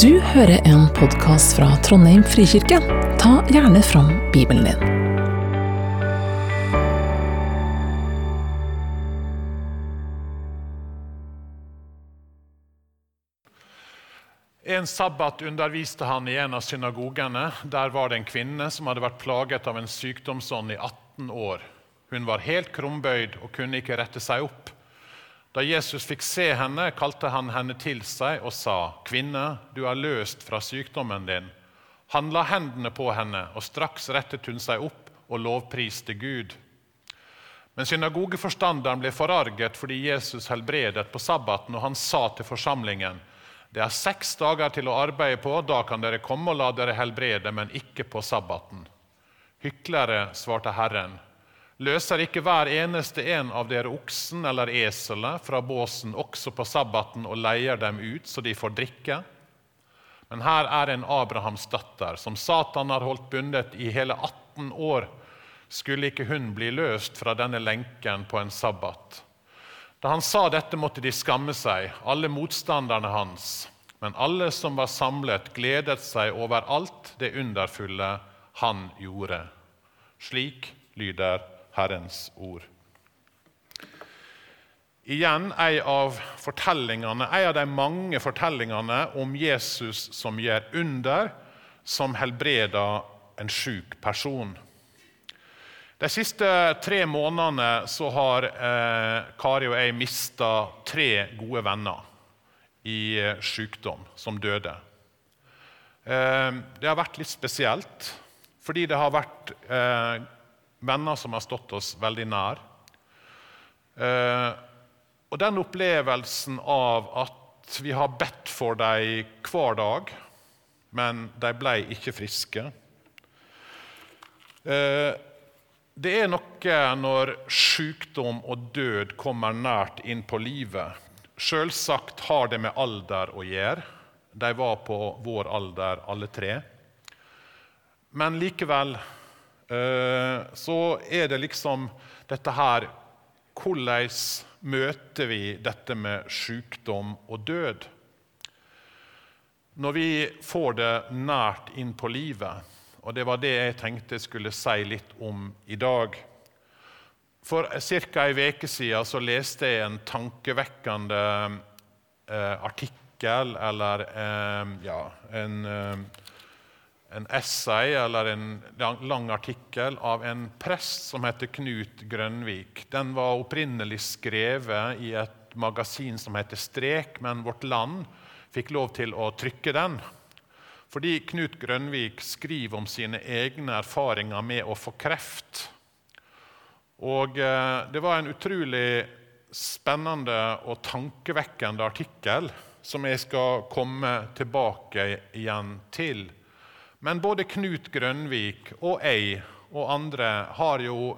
Du hører en podkast fra Trondheim frikirke. Ta gjerne fram Bibelen din. En sabbat underviste han i en av synagogene. Der var det en kvinne som hadde vært plaget av en sykdomsånd i 18 år. Hun var helt krumbøyd og kunne ikke rette seg opp. Da Jesus fikk se henne, kalte han henne til seg og sa, 'Kvinne, du er løst fra sykdommen din.' Han la hendene på henne, og straks rettet hun seg opp og lovpriste Gud. Men synagogeforstanderen ble forarget fordi Jesus helbredet på sabbaten, og han sa til forsamlingen, 'Det er seks dager til å arbeide på, da kan dere komme og la dere helbrede, men ikke på sabbaten.' Hyklere, svarte Herren, løser ikke hver eneste en av dere oksen eller eselet fra båsen også på sabbaten og leier dem ut så de får drikke? Men her er en Abrahams datter, som Satan har holdt bundet i hele 18 år. Skulle ikke hun bli løst fra denne lenken på en sabbat? Da han sa dette, måtte de skamme seg, alle motstanderne hans. Men alle som var samlet, gledet seg over alt det underfulle han gjorde. Slik lyder Herrens ord. Igjen ei av fortellingene, ei av de mange fortellingene om Jesus som gjør under, som helbreder en sjuk person. De siste tre månedene så har eh, Kari og jeg mista tre gode venner i eh, sykdom, som døde. Eh, det har vært litt spesielt, fordi det har vært eh, venner som har stått oss veldig nær. Eh, og den opplevelsen av at vi har bedt for dem hver dag, men de ble ikke friske. Eh, det er noe når sykdom og død kommer nært inn på livet. Selvsagt har det med alder å gjøre. De var på vår alder, alle tre. Men likevel så er det liksom dette her Hvordan møter vi dette med sykdom og død? Når vi får det nært inn på livet, og det var det jeg tenkte jeg skulle si litt om i dag For ca. ei uke siden så leste jeg en tankevekkende eh, artikkel, eller eh, ja, en eh, en essay eller en lang artikkel av en prest som heter Knut Grønvik. Den var opprinnelig skrevet i et magasin som heter Strek, men Vårt Land fikk lov til å trykke den. Fordi Knut Grønvik skriver om sine egne erfaringer med å få kreft. Og eh, Det var en utrolig spennende og tankevekkende artikkel som jeg skal komme tilbake igjen til. Men både Knut Grønvik og jeg og andre har jo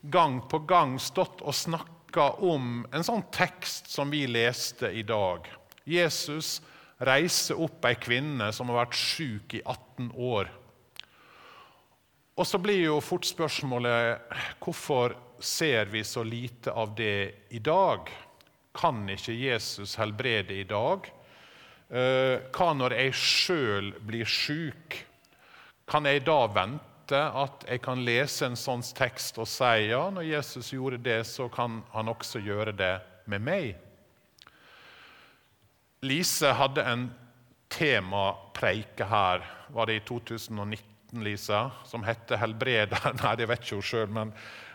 gang på gang stått og snakka om en sånn tekst som vi leste i dag. Jesus reiser opp ei kvinne som har vært sjuk i 18 år. Og så blir jo fort spørsmålet hvorfor ser vi så lite av det i dag? Kan ikke Jesus helbrede i dag? Eh, hva når jeg sjøl blir sjuk? Kan jeg da vente at jeg kan lese en sånn tekst og si ja, når Jesus gjorde det, så kan han også gjøre det med meg? Lise hadde en temapreike her, var det i 2019, Lisa, som hette 'Helbreder'. Nei, det vet ikke hun sjøl, men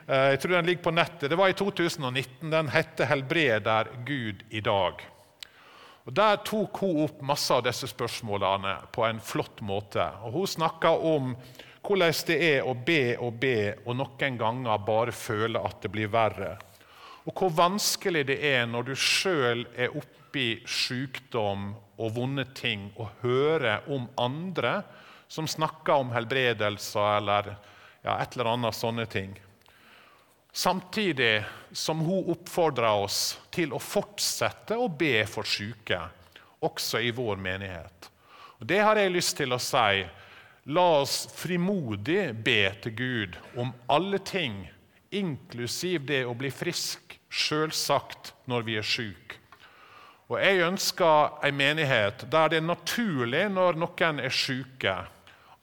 eh, jeg tror den ligger på nettet. Det var i 2019. Den hette 'Helbreder Gud i dag'. Og Der tok hun opp masse av disse spørsmålene på en flott måte. Og Hun snakka om hvordan det er å be og be, og noen ganger bare føle at det blir verre. Og hvor vanskelig det er når du sjøl er oppi sykdom og vonde ting, og hører om andre som snakker om helbredelser eller ja, et eller annet sånne ting. Samtidig som hun oppfordrer oss til å fortsette å be for syke, også i vår menighet. Og Det har jeg lyst til å si. La oss frimodig be til Gud om alle ting, inklusiv det å bli frisk, sjølsagt når vi er syke. Og Jeg ønsker en menighet der det er naturlig når noen er syke,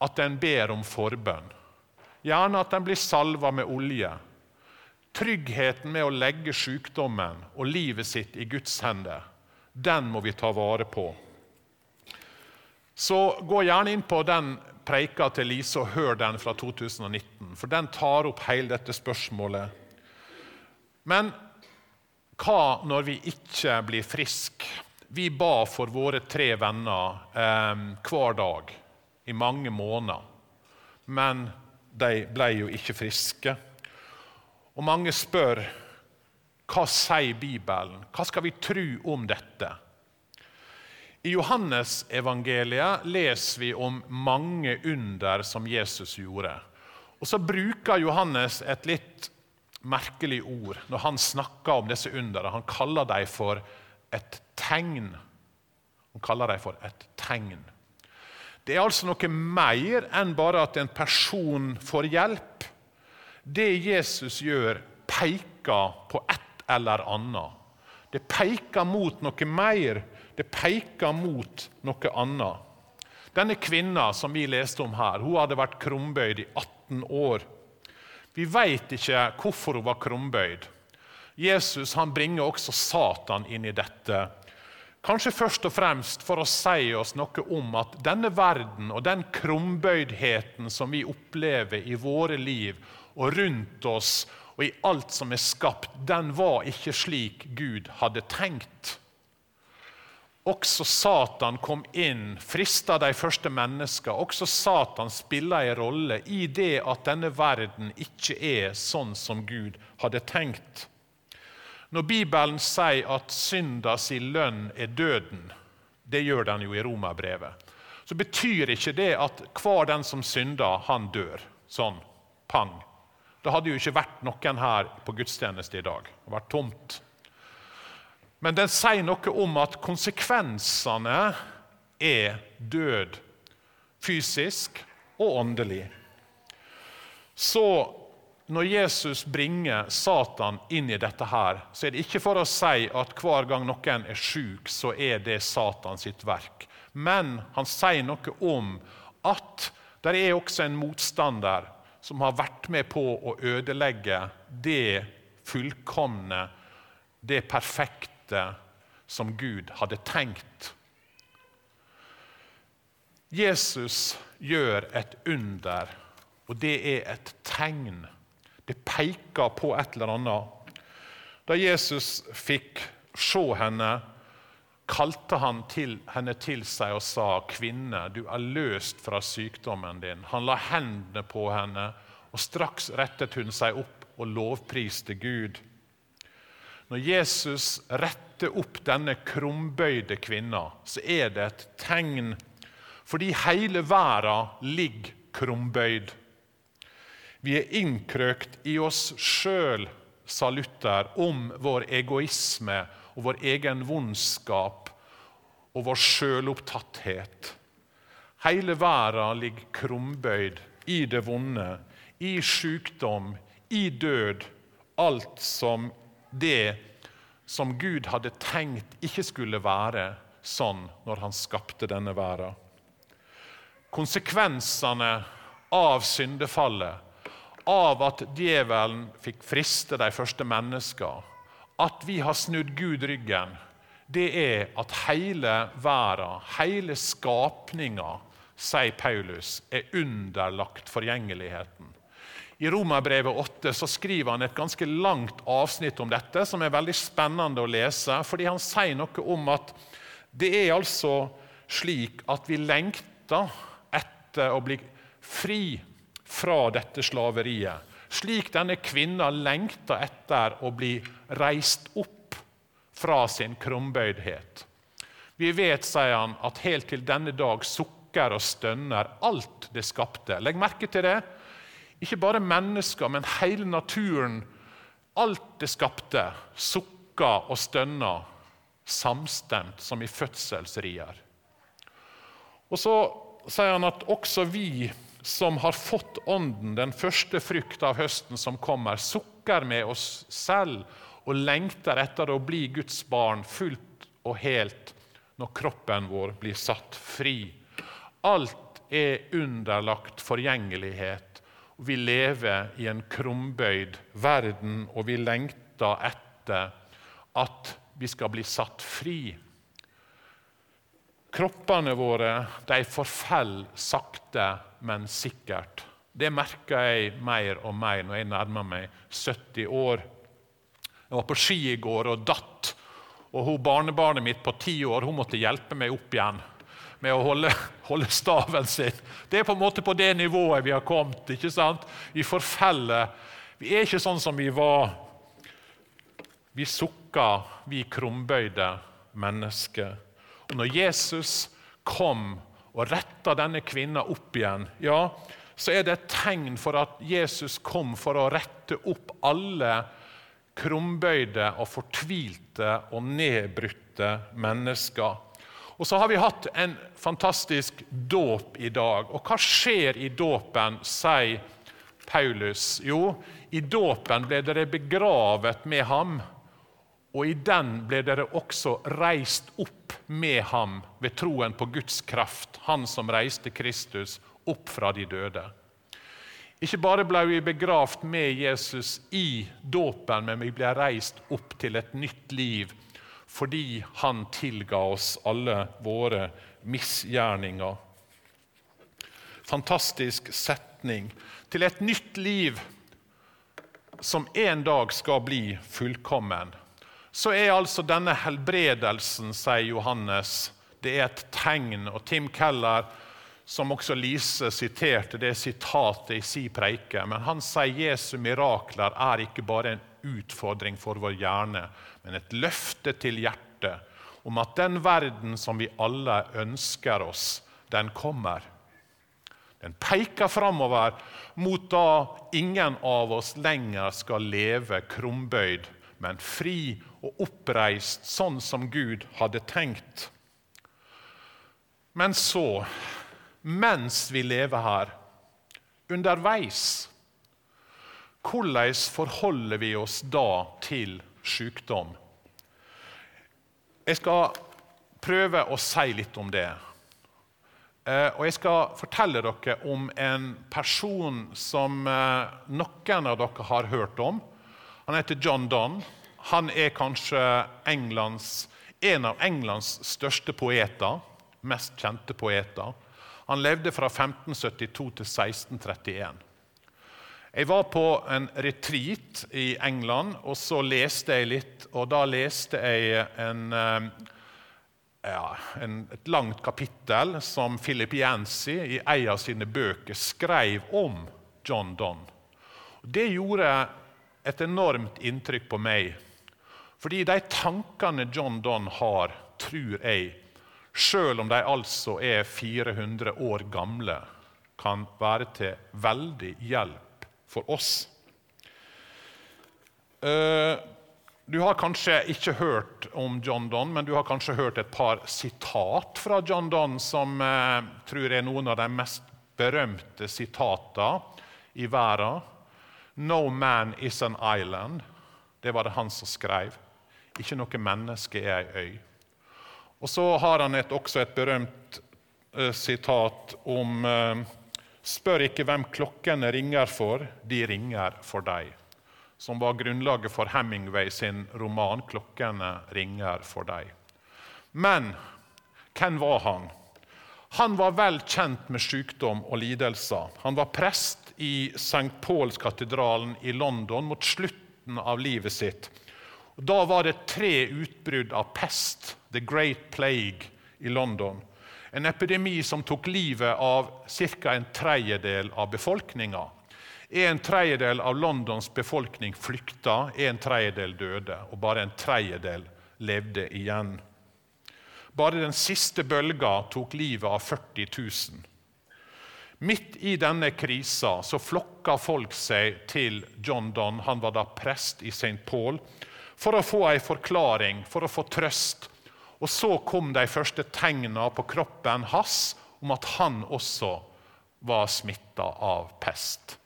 at en ber om forbønn. Gjerne at en blir salva med olje. Tryggheten med å legge sykdommen og livet sitt i Guds hender, den må vi ta vare på. Så gå gjerne inn på den preika til Lise og hør den fra 2019, for den tar opp hele dette spørsmålet. Men hva når vi ikke blir friske? Vi ba for våre tre venner eh, hver dag i mange måneder. Men de ble jo ikke friske. Og mange spør hva sier Bibelen? Hva skal vi tro om dette? I Johannesevangeliet leser vi om mange under som Jesus gjorde. Og Så bruker Johannes et litt merkelig ord når han snakker om disse underne. Han kaller dem for et tegn. Han kaller dem for et tegn. Det er altså noe mer enn bare at en person får hjelp. Det Jesus gjør, peker på et eller annet. Det peker mot noe mer. Det peker mot noe annet. Denne kvinna som vi leste om her, hun hadde vært krumbøyd i 18 år. Vi vet ikke hvorfor hun var krumbøyd. Jesus han bringer også Satan inn i dette. Kanskje først og fremst for å si oss noe om at denne verden og den krumbøydheten som vi opplever i våre liv og rundt oss og i alt som er skapt, den var ikke slik Gud hadde tenkt. Også Satan kom inn, frista de første menneskene. Også Satan spiller en rolle i det at denne verden ikke er sånn som Gud hadde tenkt. Når Bibelen sier at synda si lønn er døden, det gjør den jo i Romerbrevet, så betyr ikke det at hver den som synder, han dør. Sånn. Pang. Det hadde jo ikke vært noen her på gudstjeneste i dag. Det hadde vært tomt. Men den sier noe om at konsekvensene er død. Fysisk og åndelig. Så når Jesus bringer Satan inn i dette, her, så er det ikke for å si at hver gang noen er syk, så er det Satan sitt verk. Men han sier noe om at det er også en motstander som har vært med på å ødelegge det fullkomne, det perfekte som Gud hadde tenkt. Jesus gjør et under, og det er et tegn. Det peker på et eller annet. Da Jesus fikk se henne, kalte han til, henne til seg og sa, 'Kvinne, du er løst fra sykdommen din.' Han la hendene på henne, og straks rettet hun seg opp og lovpriste Gud. Når Jesus retter opp denne krumbøyde kvinna, så er det et tegn. Fordi hele verden ligger krumbøyd. Vi er innkrøkt i oss sjøl, sa Luther, om vår egoisme og vår egen vondskap og vår sjølopptatthet. Hele verden ligger krumbøyd i det vonde, i sykdom, i død. Alt som det som Gud hadde tenkt ikke skulle være sånn når han skapte denne verden. Konsekvensene av syndefallet, av at djevelen fikk friste de første menneskene, at vi har snudd Gud ryggen, det er at hele verden, hele skapninga, sier Paulus, er underlagt forgjengeligheten. I Romerbrevet 8 så skriver han et ganske langt avsnitt om dette, som er veldig spennende å lese, fordi han sier noe om at det er altså slik at vi lengter etter å bli fri fra dette slaveriet. Slik denne kvinna lengter etter å bli reist opp fra sin krumbøydhet. Vi vet, sier han, at helt til denne dag sukker og stønner alt det skapte. Legg merke til det. Ikke bare mennesker, men hele naturen. Alt det skapte, sukker og stønner samstemt som i fødselsrier. Og så sier han at også vi som har fått Ånden, den første frukt av høsten som kommer, sukker med oss selv og lengter etter å bli Guds barn fullt og helt når kroppen vår blir satt fri. Alt er underlagt forgjengelighet. Vi lever i en krumbøyd verden, og vi lengter etter at vi skal bli satt fri. Kroppene våre de forfaller sakte, men sikkert. Det merker jeg mer og mer når jeg nærmer meg 70 år. Jeg var på ski i går og datt. Og hun, Barnebarnet mitt på ti år hun måtte hjelpe meg opp igjen med å holde, holde, staven sin. Det er på en måte på det nivået vi har kommet. ikke sant? Vi forfeller. Vi er ikke sånn som vi var. Vi sukker, vi krumbøyde mennesker. Og når Jesus kom og retta denne kvinna opp igjen, ja, så er det et tegn for at Jesus kom for å rette opp alle krumbøyde og fortvilte og nedbrutte mennesker. Og så har vi hatt en fantastisk dåp i dag. Og hva skjer i dåpen, sier Paulus? Jo, i dåpen ble dere begravet med ham og i den ble dere også reist opp med ham ved troen på Guds kraft, han som reiste Kristus opp fra de døde. Ikke bare ble vi begravd med Jesus i dåpen, men vi ble reist opp til et nytt liv fordi han tilga oss alle våre misgjerninger. Fantastisk setning. Til et nytt liv som en dag skal bli fullkommen så er altså denne helbredelsen, sier Johannes, det er et tegn. Og Tim Keller, som også Lise siterte det er sitatet i si preike, men han sier Jesu mirakler er ikke bare en utfordring for vår hjerne, men et løfte til hjertet om at den verden som vi alle ønsker oss, den kommer. Den peker framover mot da ingen av oss lenger skal leve krumbøyd, men fri og oppreist sånn som Gud hadde tenkt. Men så, mens vi lever her, underveis Hvordan forholder vi oss da til sykdom? Jeg skal prøve å si litt om det. Eh, og Jeg skal fortelle dere om en person som eh, noen av dere har hørt om. Han heter John Donne. Han er kanskje Englands, en av Englands største poeter, mest kjente poeter. Han levde fra 1572 til 1631. Jeg var på en retreat i England, og så leste jeg litt. Og da leste jeg en, eh, ja, en, et langt kapittel som Philip Yancy i en av sine bøker skrev om John Donne. Det gjorde et enormt inntrykk på meg. Fordi de tankene John Donne har, tror jeg, selv om de altså er 400 år gamle, kan være til veldig hjelp for oss. Eh, du har kanskje ikke hørt om John Donne, men du har kanskje hørt et par sitat fra John Donne som eh, tror er noen av de mest berømte sitatene i verden. 'No man is an island'. Det var det han som skrev. Ikke noe menneske er ei øy. Og så har han et, også et berømt uh, sitat om uh, Spør ikke hvem klokkene ringer for, de ringer for deg. Som var grunnlaget for Hemingway sin roman 'Klokkene ringer for deg'. Men hvem var han? Han var vel kjent med sykdom og lidelser. Han var prest i St. Paulskatedralen i London mot slutten av livet sitt. Da var det tre utbrudd av pest, the Great Plague, i London. En epidemi som tok livet av ca. en tredjedel av befolkninga. En tredjedel av Londons befolkning flykta, en tredjedel døde, og bare en tredjedel levde igjen. Bare den siste bølga tok livet av 40 000. Midt i denne krisa så flokka folk seg til John Donne. Han var da prest i St. Paul for å få ei forklaring, for å få trøst. Og så kom de første tegnene på kroppen hans om at han også var smitta av pest.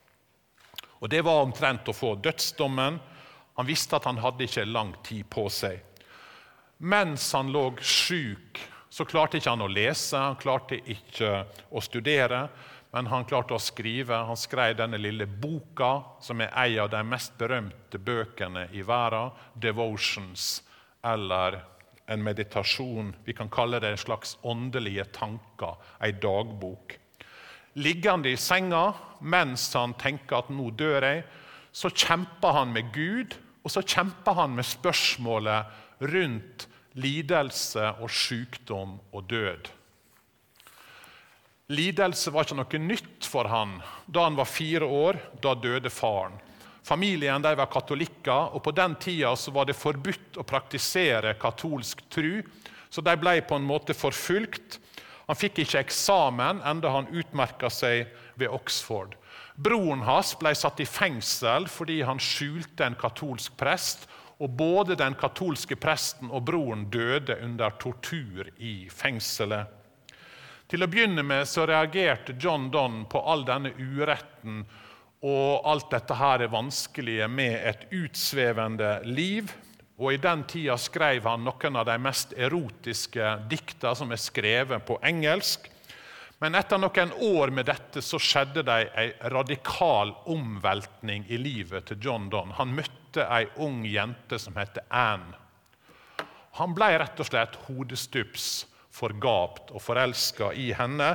Og Det var omtrent å få dødsdommen. Han visste at han hadde ikke lang tid på seg. Mens han lå sjuk, så klarte ikke han å lese, han klarte ikke å studere, men han klarte å skrive. Han skrev denne lille boka, som er en av de mest berømte bøkene i verden, 'Devotions', eller en meditasjon. Vi kan kalle det en slags åndelige tanker, ei dagbok. Liggende i senga mens han tenker at 'nå dør jeg', så kjemper han med Gud, og så kjemper han med spørsmålet rundt lidelse og sykdom og død. Lidelse var ikke noe nytt for han. Da han var fire år, da døde faren. Familien var katolikker, og på den tida var det forbudt å praktisere katolsk tru, så de ble på en måte forfulgt. Han fikk ikke eksamen enda han utmerka seg ved Oxford. Broren hans ble satt i fengsel fordi han skjulte en katolsk prest. og Både den katolske presten og broren døde under tortur i fengselet. Til å begynne med så reagerte John Donne på all denne uretten og alt dette her er vanskelige med et utsvevende liv. Og I den tida skrev han noen av de mest erotiske dikta som er skrevet på engelsk. Men etter noen år med dette så skjedde det en radikal omveltning i livet til John Donne. Han møtte ei ung jente som heter Anne. Han ble rett og slett hodestups forgapt og forelska i henne.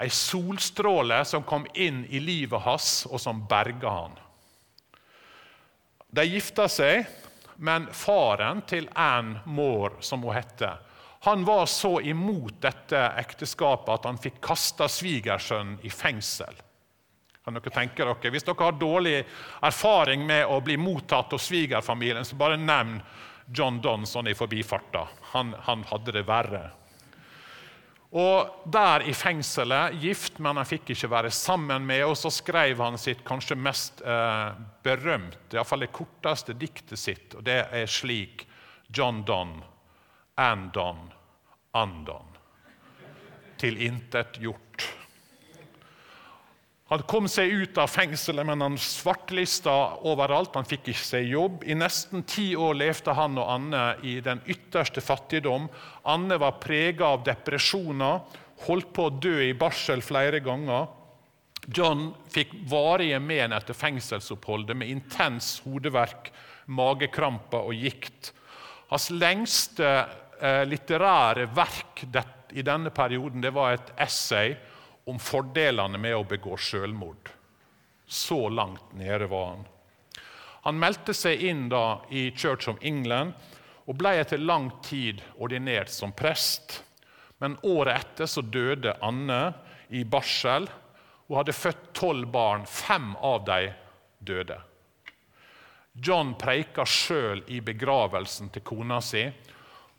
Ei solstråle som kom inn i livet hans, og som berga han. De gifta seg, men faren til Anne Moore, som hun hette, han var så imot dette ekteskapet at han fikk kasta svigersønnen i fengsel. Kan dere tenke dere? Hvis dere har dårlig erfaring med å bli mottatt av svigerfamilien, så bare nevn John Donson i forbifarta. Han, han hadde det verre. Og Der i fengselet, gift, men han fikk ikke være sammen med. Og så skrev han sitt kanskje mest eh, berømte, iallfall det korteste diktet sitt. Og det er slik John Donne andon, andon. Tilintetgjort. Han kom seg ut av fengselet, men han svartlista overalt. Han fikk ikke seg jobb. I nesten ti år levde han og Anne i den ytterste fattigdom. Anne var prega av depresjoner, holdt på å dø i barsel flere ganger. John fikk varige men etter fengselsoppholdet med intens hodeverk, magekramper og gikt. Hans lengste Eh, litterære verk i denne perioden det var et essay om fordelene med å begå selvmord. Så langt nede var han. Han meldte seg inn da i Church of England og ble etter lang tid ordinert som prest. Men året etter så døde Anne i barsel. Hun hadde født tolv barn. Fem av dem døde. John preika sjøl i begravelsen til kona si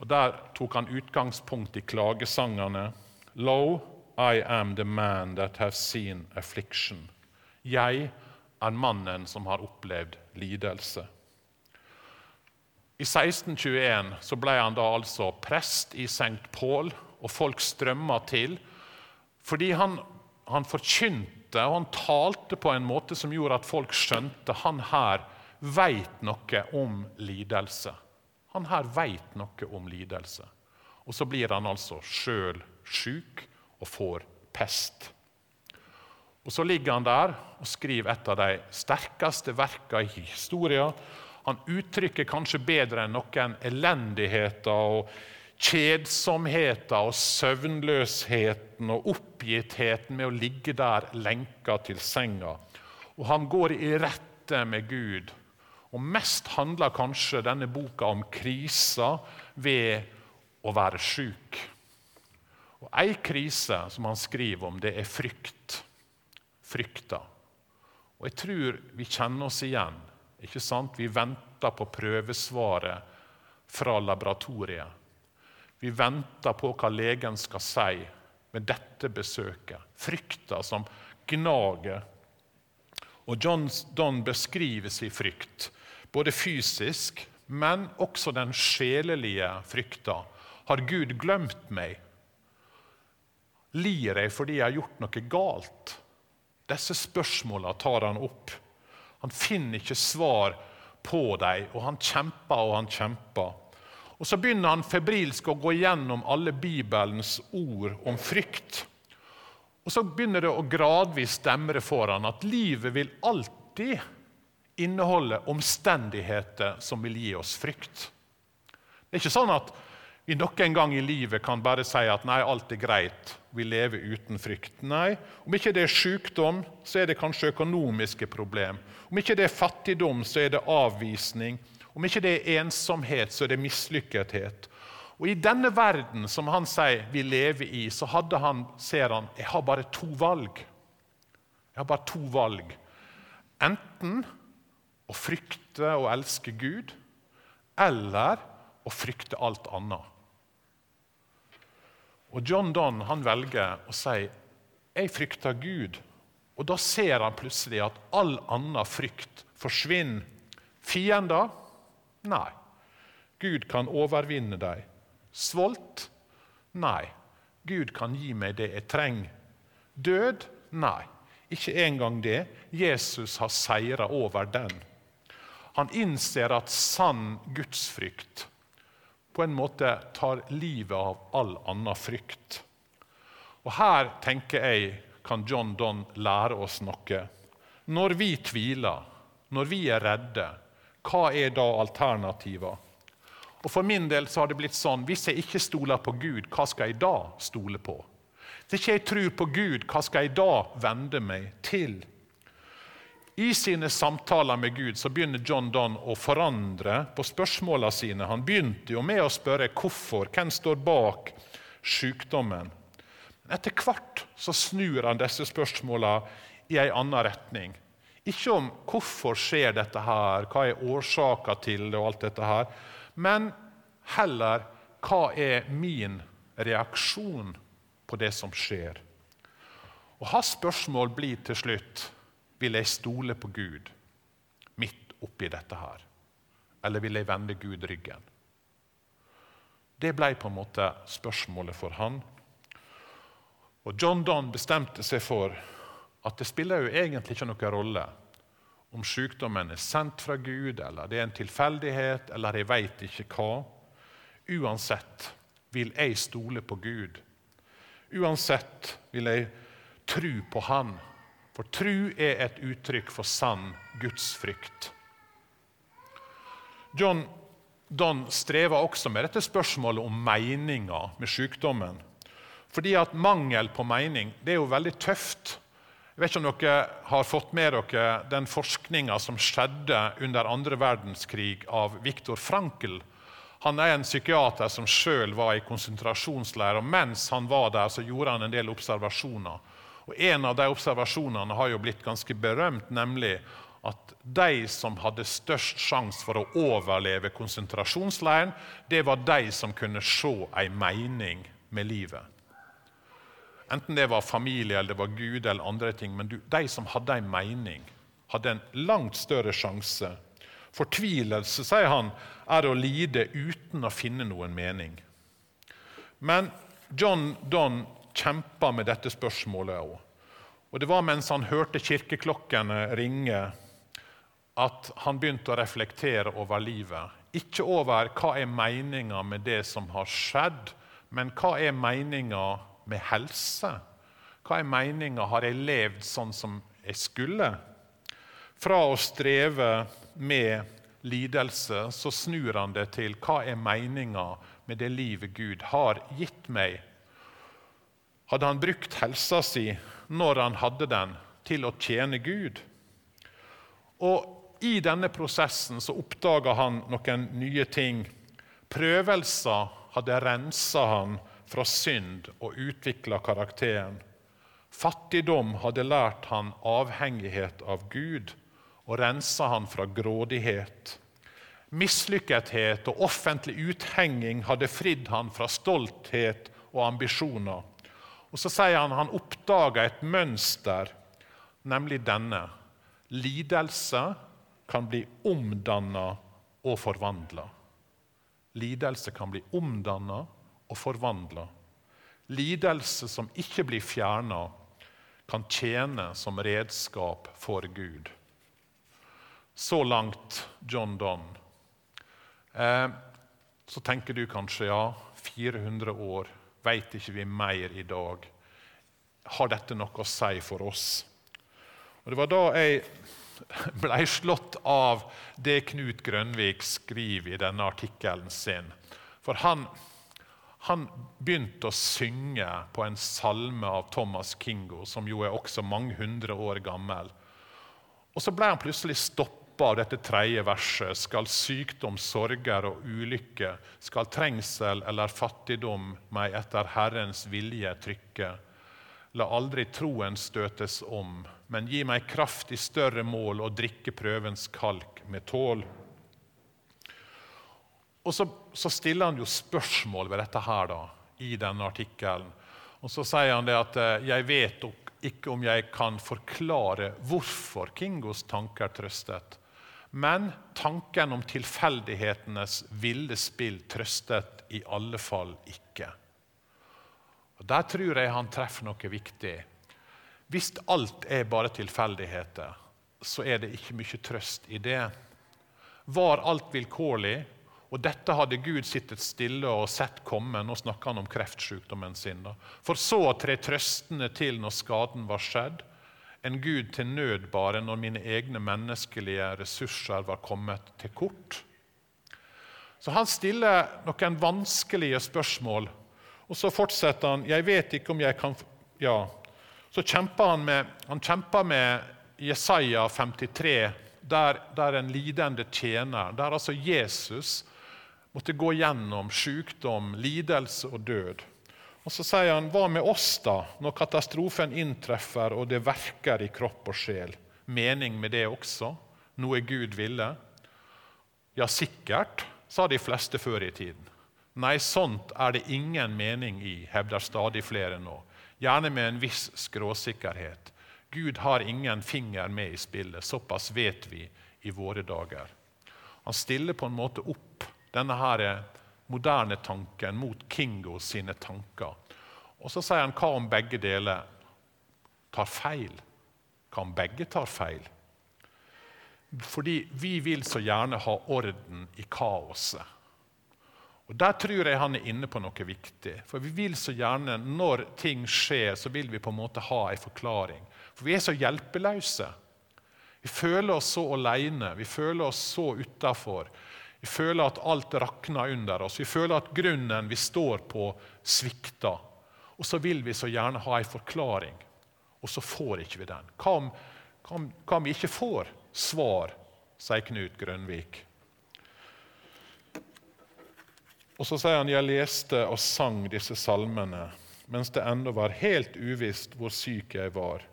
og Der tok han utgangspunkt i klagesangene. Lo, I am the man that has seen affliction. Jeg er mannen som har opplevd lidelse. I 1621 så ble han da altså prest i St. Paul, og folk strømma til. Fordi han, han forkynte og han talte på en måte som gjorde at folk skjønte han her veit noe om lidelse. Han her veit noe om lidelse. Og så blir han altså sjøl sjuk og får pest. Og Så ligger han der og skriver et av de sterkeste verkene i historien. Han uttrykker kanskje bedre enn noen elendigheter og kjedsomheter og søvnløsheten og oppgittheten med å ligge der lenka til senga. Og han går i rette med Gud og mest handler kanskje denne boka om krisa ved å være sjuk. Og Ei krise som han skriver om, det er frykt. Frykta. Og Jeg tror vi kjenner oss igjen. Ikke sant? Vi venter på prøvesvaret fra laboratoriet. Vi venter på hva legen skal si med dette besøket. Frykta som gnager. Og John Donne beskriver sin frykt både fysisk, men også den sjelelige frykta. Har Gud glemt meg? Lir jeg fordi jeg har gjort noe galt? Disse spørsmåla tar han opp. Han finner ikke svar på dem, og han kjemper og han kjemper. Og Så begynner han febrilsk å gå gjennom alle Bibelens ord om frykt. Og Så begynner det å gradvis demre for han at livet vil alltid inneholde omstendigheter som vil gi oss frykt. Det er ikke sånn at vi noen gang i livet kan bare si at nei, alt er greit, vi lever uten frykt. Nei, om ikke det er sykdom, så er det kanskje økonomiske problem. Om ikke det er fattigdom, så er det avvisning. Om ikke det er ensomhet, så er det mislykkethet. Og I denne verden som han sier vi lever i, så hadde han, ser han jeg har bare to valg. Jeg har bare to valg. Enten å frykte og elske Gud, eller å frykte alt annet. Og John Donne han velger å si jeg frykter Gud. Og Da ser han plutselig at all annen frykt forsvinner. Fiender? Nei. Gud kan overvinne dem. Svolt? Nei. Gud kan gi meg det jeg trenger. Død? Nei. Ikke engang det. Jesus har seira over den. Han innser at sann gudsfrykt på en måte tar livet av all annen frykt. Og Her tenker jeg kan John Donne lære oss noe. Når vi tviler, når vi er redde, hva er da alternativene? Og For min del så har det blitt sånn hvis jeg ikke stoler på Gud, hva skal jeg da stole på? Hvis ikke jeg tror på Gud, hva skal jeg da vende meg til? I sine samtaler med Gud så begynner John Donne å forandre på spørsmålene sine. Han begynte jo med å spørre hvorfor, hvem står bak sykdommen. Men etter hvert så snur han disse spørsmålene i en annen retning. Ikke om hvorfor skjer dette her, hva er årsaka til det, og alt dette her, men heller hva er min reaksjon på det som skjer. Og Hans spørsmål blir til slutt vil jeg stole på Gud midt oppi dette her? Eller vil jeg vende Gud ryggen? Det ble på en måte spørsmålet for han. Og John Donne bestemte seg for at det spiller jo egentlig ikke noen rolle om sykdommen er sendt fra Gud, eller det er en tilfeldighet, eller jeg veit ikke hva. Uansett vil jeg stole på Gud. Uansett vil jeg tro på Han for tru er et uttrykk for sann gudsfrykt. John Don strever også med dette spørsmålet om meninga med sykdommen. Fordi at mangel på mening det er jo veldig tøft. Jeg vet ikke om dere har fått med dere den forskninga som skjedde under andre verdenskrig av Viktor Frankel. Han er en psykiater som sjøl var i konsentrasjonsleir. og Mens han var der, så gjorde han en del observasjoner. Og En av de observasjonene har jo blitt ganske berømt, nemlig at de som hadde størst sjanse for å overleve konsentrasjonsleiren, det var de som kunne se en mening med livet. Enten det var familie, eller det var Gud eller andre ting. Men de som hadde en mening, hadde en langt større sjanse. Fortvilelse, sier han, er å lide uten å finne noen mening. Men John Donne kjempa med dette spørsmålet òg. Og det var mens han hørte kirkeklokkene ringe, at han begynte å reflektere over livet. Ikke over hva er meninga med det som har skjedd, men hva er meninga med helse? Hva er meninga? Har jeg levd sånn som jeg skulle? Fra å streve med lidelse, så snur han det til hva er meninga med det livet Gud har gitt meg hadde han brukt helsa si når han hadde den, til å tjene Gud. Og I denne prosessen så oppdaga han noen nye ting. Prøvelser hadde rensa han fra synd og utvikla karakteren. Fattigdom hadde lært han avhengighet av Gud og rensa han fra grådighet. Mislykkethet og offentlig uthenging hadde fridd han fra stolthet og ambisjoner. Og Så sier han han oppdaga et mønster, nemlig denne. Lidelse kan bli omdanna og forvandla. Lidelse kan bli omdanna og forvandla. Lidelse som ikke blir fjerna, kan tjene som redskap for Gud. Så langt John Donne. Eh, Så tenker du kanskje ja, 400 år, veit ikke vi mer i dag? Har dette noe å si for oss? Og Det var da jeg ble slått av det Knut Grønvik skriver i denne artikkelen sin. For han, han begynte å synge på en salme av Thomas Kingo, som jo er også mange hundre år gammel. Og Så ble han plutselig stoppa av dette tredje verset. Skal sykdom, sorger og ulykke, skal trengsel eller fattigdom meg etter Herrens vilje trykke. La aldri troen støtes om, men gi meg kraft i større mål og drikke prøvens kalk med tål. Og så, så stiller han jo spørsmål ved dette her da, i denne artikkelen. Og så sier han det at eh, 'jeg vet ikke om jeg kan forklare hvorfor Kingos tanker trøstet', men tanken om tilfeldighetenes ville spill trøstet i alle fall ikke. Og Der tror jeg han treffer noe viktig. Hvis alt er bare tilfeldigheter, så er det ikke mye trøst i det. Var alt vilkårlig, og dette hadde Gud sittet stille og sett komme Nå snakker han om kreftsykdommen sin. Da. For så å tre trøstende til når skaden var skjedd. En Gud til nød bare når mine egne menneskelige ressurser var kommet til kort. Så han stiller noen vanskelige spørsmål og så fortsetter han Jeg vet ikke om jeg kan Ja. Så kjemper han med, han kjemper med Jesaja 53, der, der en lidende tjener, der altså Jesus måtte gå gjennom sykdom, lidelse og død. Og Så sier han, hva med oss, da, når katastrofen inntreffer og det verker i kropp og sjel? Mening med det også? Noe Gud ville? Ja, sikkert, sa de fleste før i tiden. Nei, sånt er det ingen mening i, hevder stadig flere nå, gjerne med en viss skråsikkerhet. Gud har ingen finger med i spillet, såpass vet vi i våre dager. Han stiller på en måte opp denne her moderne tanken mot Kingo sine tanker. Og så sier han hva om begge deler tar feil? Hva om begge tar feil? Fordi vi vil så gjerne ha orden i kaoset. Og Der tror jeg han er inne på noe viktig. For vi vil så gjerne, Når ting skjer, så vil vi på en måte ha en forklaring. For vi er så hjelpeløse. Vi føler oss så alene, vi føler oss så utafor. Vi føler at alt rakner under oss. Vi føler at grunnen vi står på, svikter. Og så vil vi så gjerne ha en forklaring, og så får ikke vi den. Hva om, hva om, vi ikke får svar, sier Knut Grønvik. Og så sier han jeg leste og sang disse salmene mens det ennå var helt uvisst hvor syk jeg var.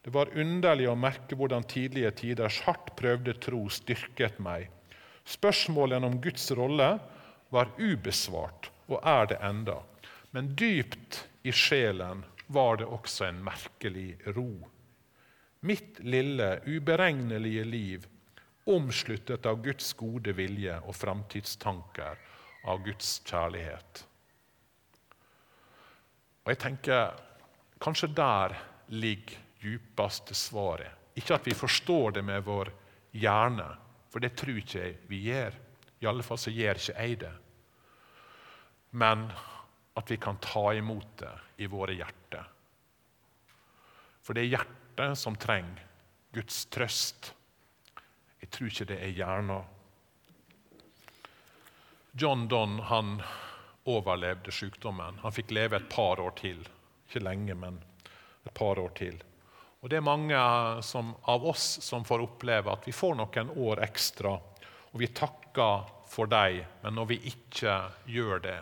Det var underlig å merke hvordan tidlige tiders hardt prøvde tro styrket meg. Spørsmålene om Guds rolle var ubesvart, og er det enda. Men dypt i sjelen var det også en merkelig ro. Mitt lille, uberegnelige liv, omsluttet av Guds gode vilje og framtidstanker, av Guds kjærlighet. Og jeg tenker Kanskje der ligger djupeste svaret. Ikke at vi forstår det med vår hjerne, for det tror ikke jeg vi gjør. I alle fall så gjør ikke jeg det. Men at vi kan ta imot det i våre hjerter. For det er hjertet som trenger Guds trøst. Jeg tror ikke det er hjernen. John Donne han overlevde sykdommen. Han fikk leve et par år til. Ikke lenge, men et par år til. Og Det er mange som, av oss som får oppleve at vi får noen år ekstra. Og vi takker for dem, men når vi ikke gjør det,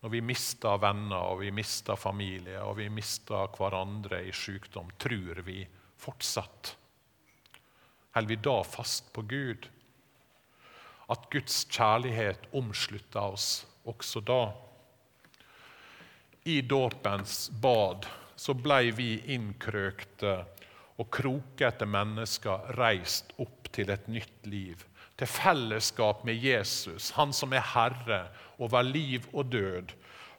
når vi mister venner og vi mister familie og vi mister hverandre i sykdom, tror vi fortsatt? Holder vi da fast på Gud? at Guds kjærlighet omslutter oss også da. I dåpens bad så blei vi innkrøkte og krokete mennesker reist opp til et nytt liv. Til fellesskap med Jesus, han som er herre over liv og død.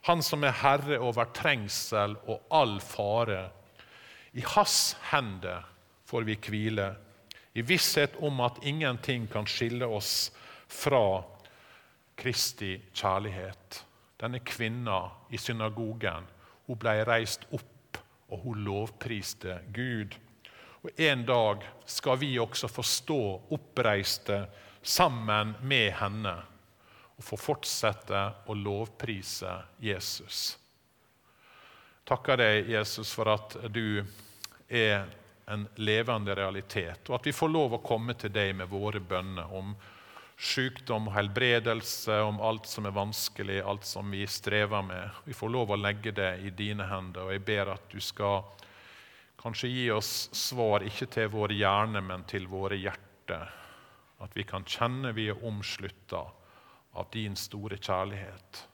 Han som er herre over trengsel og all fare. I hans hender får vi hvile, i visshet om at ingenting kan skille oss fra Kristi kjærlighet. Denne kvinna i synagogen hun ble reist opp, og hun lovpriste Gud. Og En dag skal vi også få stå oppreiste sammen med henne og få fortsette å lovprise Jesus. Takker deg, Jesus, for at du er en levende realitet, og at vi får lov å komme til deg med våre bønner om sykdom, helbredelse, om alt som er vanskelig, alt som vi strever med. Vi får lov å legge det i dine hender, og jeg ber at du skal kanskje gi oss svar ikke til vår hjerne, men til våre hjerter. At vi kan kjenne vi er omslutta av din store kjærlighet.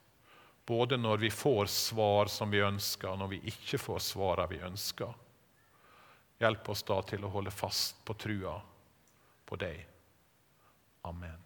Både når vi får svar som vi ønsker, og når vi ikke får svarene vi ønsker. Hjelp oss da til å holde fast på trua på deg. Amen.